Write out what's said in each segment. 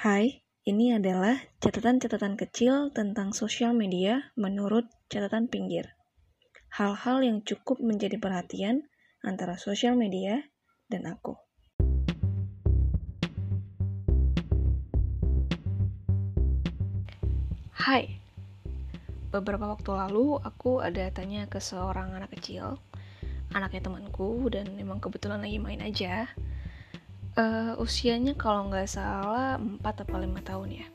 Hai, ini adalah catatan-catatan kecil tentang sosial media menurut catatan pinggir. Hal-hal yang cukup menjadi perhatian antara sosial media dan aku. Hai, beberapa waktu lalu aku ada tanya ke seorang anak kecil, anaknya temanku, dan memang kebetulan lagi main aja uh, usianya kalau nggak salah 4 atau 5 tahun ya.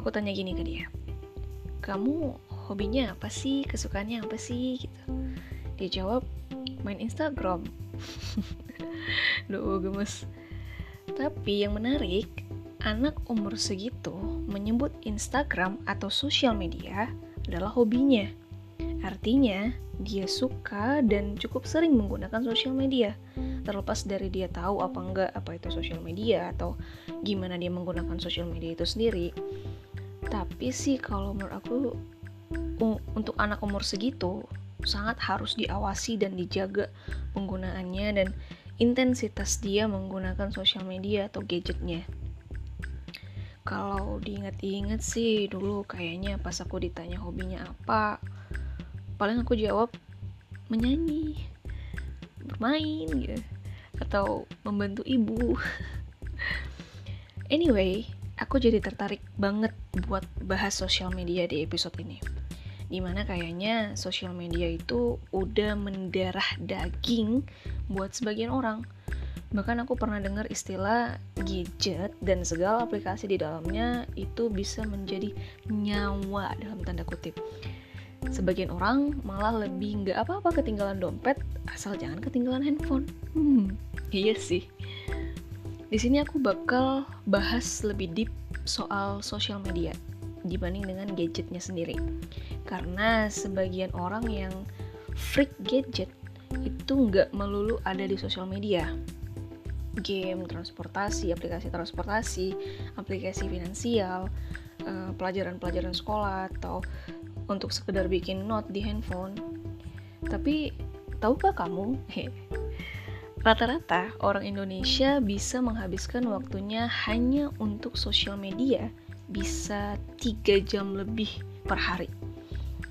Aku tanya gini ke dia, kamu hobinya apa sih, kesukaannya apa sih gitu. Dia jawab, main Instagram. Duh, gemes. Tapi yang menarik, anak umur segitu menyebut Instagram atau sosial media adalah hobinya. Artinya, dia suka dan cukup sering menggunakan sosial media. Terlepas dari dia tahu apa enggak apa itu sosial media atau gimana dia menggunakan sosial media itu sendiri. Tapi sih kalau menurut aku untuk anak umur segitu sangat harus diawasi dan dijaga penggunaannya dan intensitas dia menggunakan sosial media atau gadgetnya. Kalau diingat-ingat sih dulu kayaknya pas aku ditanya hobinya apa paling aku jawab menyanyi bermain gitu atau membantu ibu. anyway, aku jadi tertarik banget buat bahas sosial media di episode ini. Di mana kayaknya sosial media itu udah mendarah daging buat sebagian orang. Bahkan aku pernah dengar istilah gadget dan segala aplikasi di dalamnya itu bisa menjadi nyawa dalam tanda kutip sebagian orang malah lebih nggak apa-apa ketinggalan dompet asal jangan ketinggalan handphone. Hmm. Iya sih. Di sini aku bakal bahas lebih deep soal sosial media dibanding dengan gadgetnya sendiri. Karena sebagian orang yang freak gadget itu nggak melulu ada di sosial media. Game, transportasi, aplikasi transportasi, aplikasi finansial, eh, pelajaran-pelajaran sekolah atau untuk sekedar bikin note di handphone. Tapi tahukah kamu, rata-rata orang Indonesia bisa menghabiskan waktunya hanya untuk sosial media bisa 3 jam lebih per hari.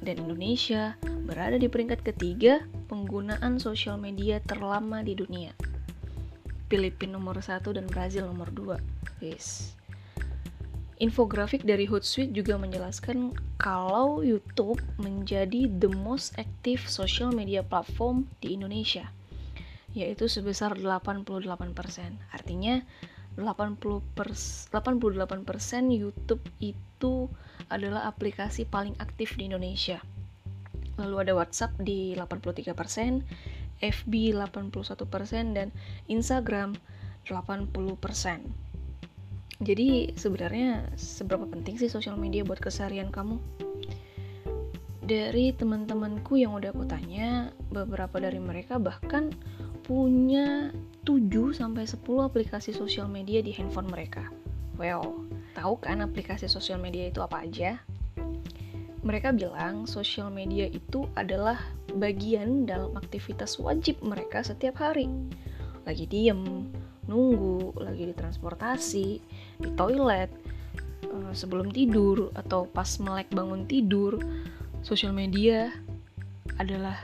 Dan Indonesia berada di peringkat ketiga penggunaan sosial media terlama di dunia. Filipina nomor satu dan Brazil nomor dua. Yes. Infografik dari Hootsuite juga menjelaskan kalau YouTube menjadi the most active social media platform di Indonesia, yaitu sebesar 88%. Artinya 80 pers 88% YouTube itu adalah aplikasi paling aktif di Indonesia. Lalu ada WhatsApp di 83%, FB 81%, dan Instagram 80%. Jadi sebenarnya seberapa penting sih sosial media buat keseharian kamu? Dari teman-temanku yang udah aku tanya, beberapa dari mereka bahkan punya 7 sampai 10 aplikasi sosial media di handphone mereka. Well, tahu kan aplikasi sosial media itu apa aja? Mereka bilang sosial media itu adalah bagian dalam aktivitas wajib mereka setiap hari. Lagi diem, nunggu, lagi di transportasi, di toilet, uh, sebelum tidur atau pas melek bangun tidur, sosial media adalah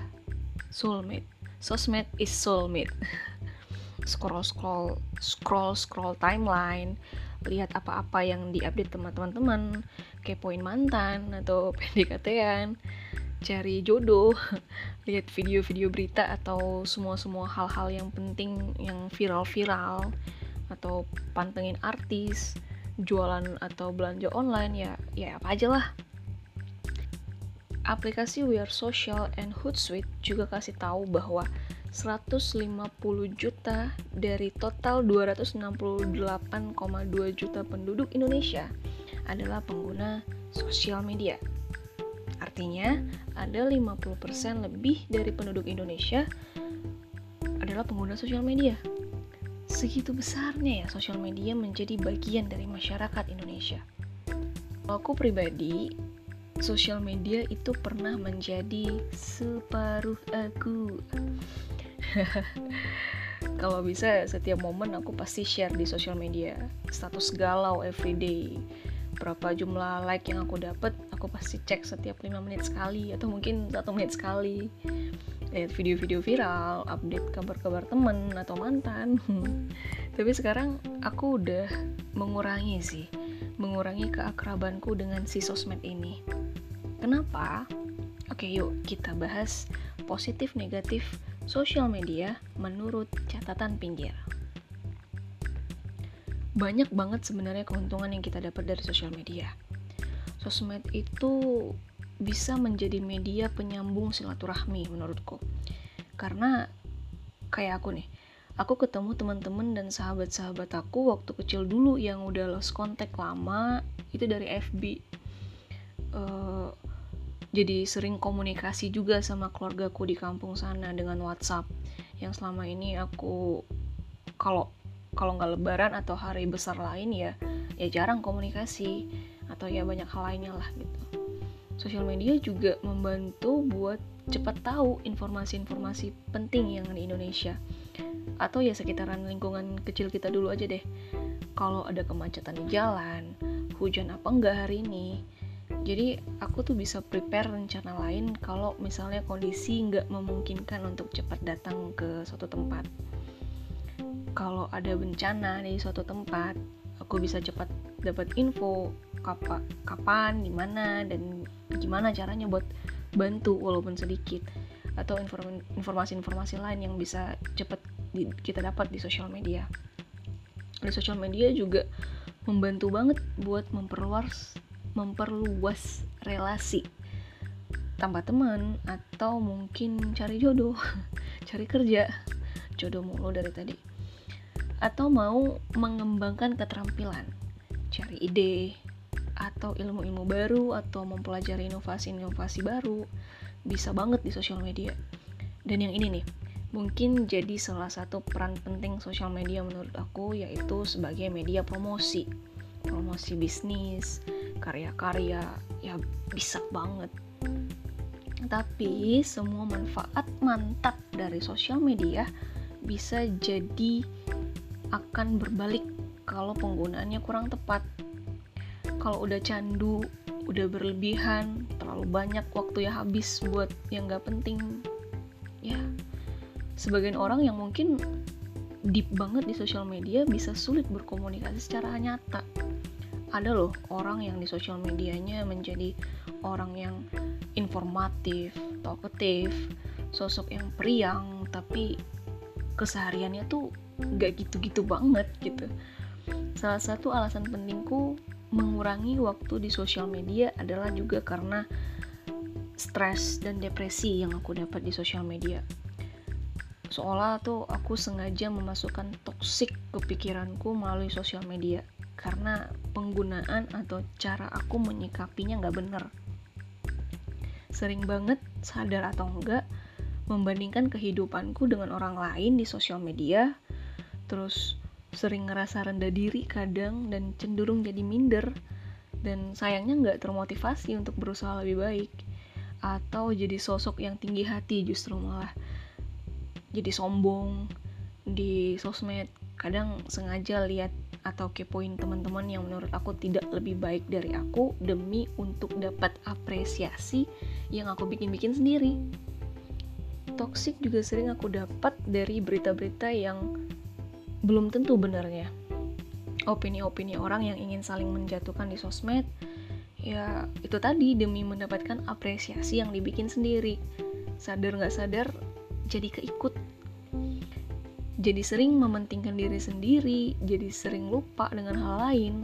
soulmate. Sosmed is soulmate. scroll scroll scroll scroll timeline, lihat apa-apa yang diupdate teman-teman, kepoin mantan atau PDKT-an, cari jodoh, lihat video-video berita atau semua-semua hal-hal yang penting yang viral-viral atau pantengin artis, jualan atau belanja online ya ya apa aja lah. Aplikasi We Are Social and Hootsuite juga kasih tahu bahwa 150 juta dari total 268,2 juta penduduk Indonesia adalah pengguna sosial media. Artinya, ada 50% lebih dari penduduk Indonesia adalah pengguna sosial media. Segitu besarnya ya sosial media menjadi bagian dari masyarakat Indonesia. Aku pribadi, sosial media itu pernah menjadi separuh aku. kalau bisa setiap momen aku pasti share di sosial media status galau everyday berapa jumlah like yang aku dapat aku pasti cek setiap 5 menit sekali atau mungkin satu menit sekali. Lihat video-video viral update kabar-kabar temen atau mantan. Tapi sekarang aku udah mengurangi sih mengurangi keakrabanku dengan si sosmed ini. Kenapa? Oke yuk kita bahas positif negatif sosial media menurut catatan pinggir. Banyak banget sebenarnya keuntungan yang kita dapat dari sosial media. Sosmed itu bisa menjadi media penyambung silaturahmi menurutku. Karena kayak aku nih, aku ketemu teman-teman dan sahabat-sahabat aku waktu kecil dulu yang udah lost kontak lama itu dari FB. Uh, eh, jadi sering komunikasi juga sama keluargaku di kampung sana dengan WhatsApp yang selama ini aku kalau kalau nggak lebaran atau hari besar lain ya ya jarang komunikasi atau ya banyak hal lainnya lah gitu. Sosial media juga membantu buat cepat tahu informasi-informasi penting yang di Indonesia. Atau ya sekitaran lingkungan kecil kita dulu aja deh. Kalau ada kemacetan di jalan hujan apa enggak hari ini? Jadi aku tuh bisa prepare rencana lain kalau misalnya kondisi nggak memungkinkan untuk cepat datang ke suatu tempat. Kalau ada bencana di suatu tempat aku bisa cepat dapat info kapan kapan di mana dan gimana caranya buat bantu walaupun sedikit. Atau informasi-informasi lain yang bisa cepat kita dapat di sosial media. Di sosial media juga membantu banget buat memperluas memperluas relasi. Tambah teman atau mungkin cari jodoh cari kerja. Jodoh mulu dari tadi. Atau mau mengembangkan keterampilan, cari ide, atau ilmu-ilmu baru, atau mempelajari inovasi-inovasi baru, bisa banget di sosial media. Dan yang ini nih, mungkin jadi salah satu peran penting sosial media menurut aku, yaitu sebagai media promosi. Promosi bisnis, karya-karya, ya bisa banget. Tapi semua manfaat mantap dari sosial media bisa jadi akan berbalik kalau penggunaannya kurang tepat. Kalau udah candu, udah berlebihan, terlalu banyak waktu yang habis buat yang gak penting, ya sebagian orang yang mungkin deep banget di sosial media bisa sulit berkomunikasi secara nyata. Ada loh orang yang di sosial medianya menjadi orang yang informatif, talkative, sosok yang periang, tapi kesehariannya tuh nggak gitu-gitu banget gitu salah satu alasan pentingku mengurangi waktu di sosial media adalah juga karena stres dan depresi yang aku dapat di sosial media. Seolah tuh aku sengaja memasukkan toksik ke pikiranku melalui sosial media karena penggunaan atau cara aku menyikapinya nggak bener. Sering banget sadar atau enggak membandingkan kehidupanku dengan orang lain di sosial media terus sering ngerasa rendah diri kadang dan cenderung jadi minder. Dan sayangnya nggak termotivasi untuk berusaha lebih baik. Atau jadi sosok yang tinggi hati justru malah. Jadi sombong di sosmed. Kadang sengaja lihat atau kepoin teman-teman yang menurut aku tidak lebih baik dari aku demi untuk dapat apresiasi yang aku bikin-bikin sendiri. Toxic juga sering aku dapat dari berita-berita yang belum tentu benarnya. Opini-opini orang yang ingin saling menjatuhkan di sosmed ya itu tadi demi mendapatkan apresiasi yang dibikin sendiri. Sadar nggak sadar jadi keikut. Jadi sering mementingkan diri sendiri jadi sering lupa dengan hal lain.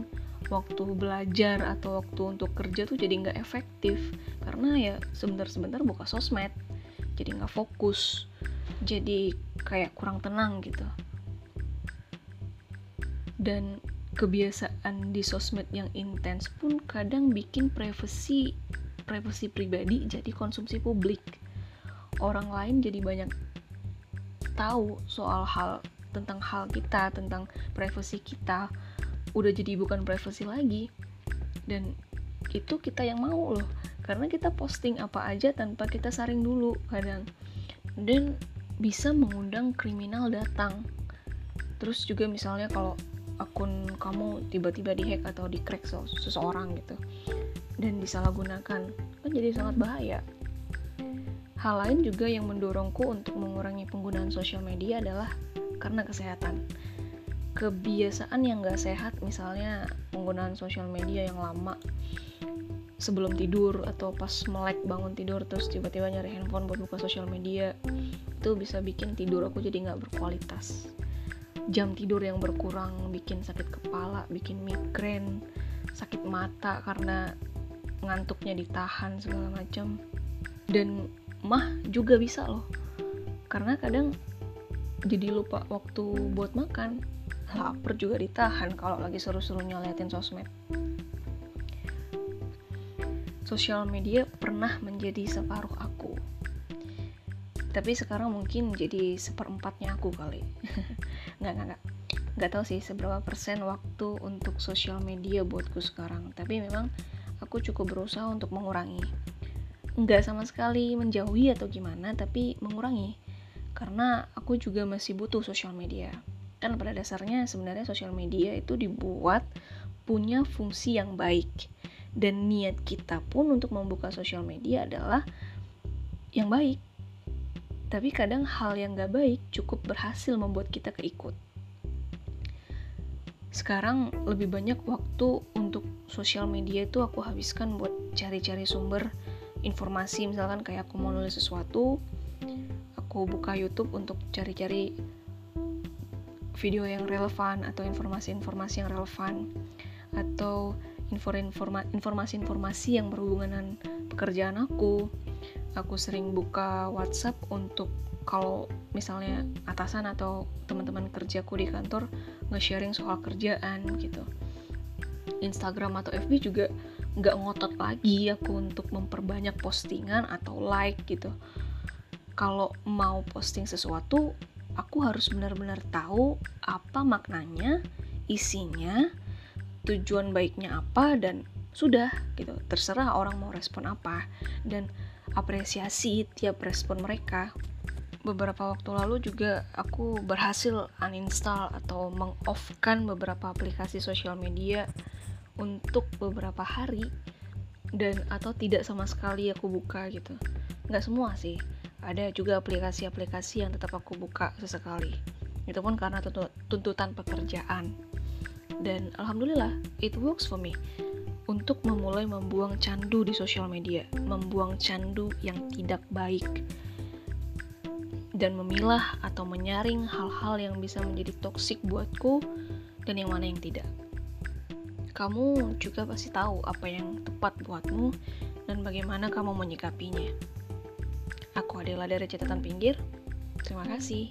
Waktu belajar atau waktu untuk kerja tuh jadi nggak efektif karena ya sebentar-sebentar buka sosmed jadi nggak fokus jadi kayak kurang tenang gitu dan kebiasaan di sosmed yang intens pun kadang bikin privasi privasi pribadi jadi konsumsi publik. Orang lain jadi banyak tahu soal hal tentang hal kita tentang privasi kita. Udah jadi bukan privasi lagi. Dan itu kita yang mau loh. Karena kita posting apa aja tanpa kita saring dulu kadang. Dan bisa mengundang kriminal datang. Terus juga misalnya kalau akun kamu tiba-tiba dihack atau di crack seseorang gitu. Dan disalahgunakan. Kan jadi sangat bahaya. Hal lain juga yang mendorongku untuk mengurangi penggunaan sosial media adalah karena kesehatan. Kebiasaan yang gak sehat misalnya penggunaan sosial media yang lama sebelum tidur atau pas melek bangun tidur terus tiba-tiba nyari handphone buat buka sosial media itu bisa bikin tidur aku jadi nggak berkualitas jam tidur yang berkurang bikin sakit kepala bikin migrain sakit mata karena ngantuknya ditahan segala macam dan mah juga bisa loh. Karena kadang jadi lupa waktu buat makan lapar juga ditahan kalau lagi seru-serunya liatin sosmed. Sosial media pernah menjadi separuh aku tapi sekarang mungkin jadi seperempatnya aku kali. Nggak nggak nggak. Nggak tahu sih seberapa persen waktu untuk sosial media buatku sekarang. Tapi memang aku cukup berusaha untuk mengurangi. Nggak sama sekali menjauhi atau gimana tapi mengurangi. Karena aku juga masih butuh sosial media. Kan pada dasarnya sebenarnya sosial media itu dibuat punya fungsi yang baik. Dan niat kita pun untuk membuka sosial media adalah yang baik tapi kadang hal yang gak baik cukup berhasil membuat kita keikut. Sekarang lebih banyak waktu untuk sosial media itu aku habiskan buat cari-cari sumber informasi. Misalkan kayak aku mau nulis sesuatu aku buka YouTube untuk cari-cari video yang relevan atau informasi-informasi yang relevan atau informasi-informasi yang berhubungan dengan pekerjaan aku aku sering buka WhatsApp untuk kalau misalnya atasan atau teman-teman kerjaku di kantor nge-sharing soal kerjaan gitu Instagram atau FB juga nggak ngotot lagi aku untuk memperbanyak postingan atau like gitu kalau mau posting sesuatu aku harus benar-benar tahu apa maknanya, isinya, tujuan baiknya apa dan sudah gitu. Terserah orang mau respon apa dan apresiasi tiap respon mereka. Beberapa waktu lalu juga aku berhasil uninstall atau mengoffkan beberapa aplikasi sosial media untuk beberapa hari dan atau tidak sama sekali aku buka gitu. Nggak semua sih ada juga aplikasi-aplikasi yang tetap aku buka sesekali itu pun karena tuntutan pekerjaan dan alhamdulillah it works for me untuk memulai membuang candu di sosial media membuang candu yang tidak baik dan memilah atau menyaring hal-hal yang bisa menjadi toksik buatku dan yang mana yang tidak kamu juga pasti tahu apa yang tepat buatmu dan bagaimana kamu menyikapinya. Aku adalah dari catatan pinggir. Terima kasih.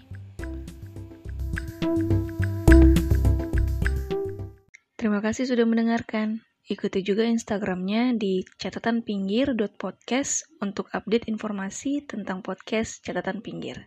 Terima kasih sudah mendengarkan. Ikuti juga Instagramnya di catatanpinggir.podcast untuk update informasi tentang podcast catatan pinggir.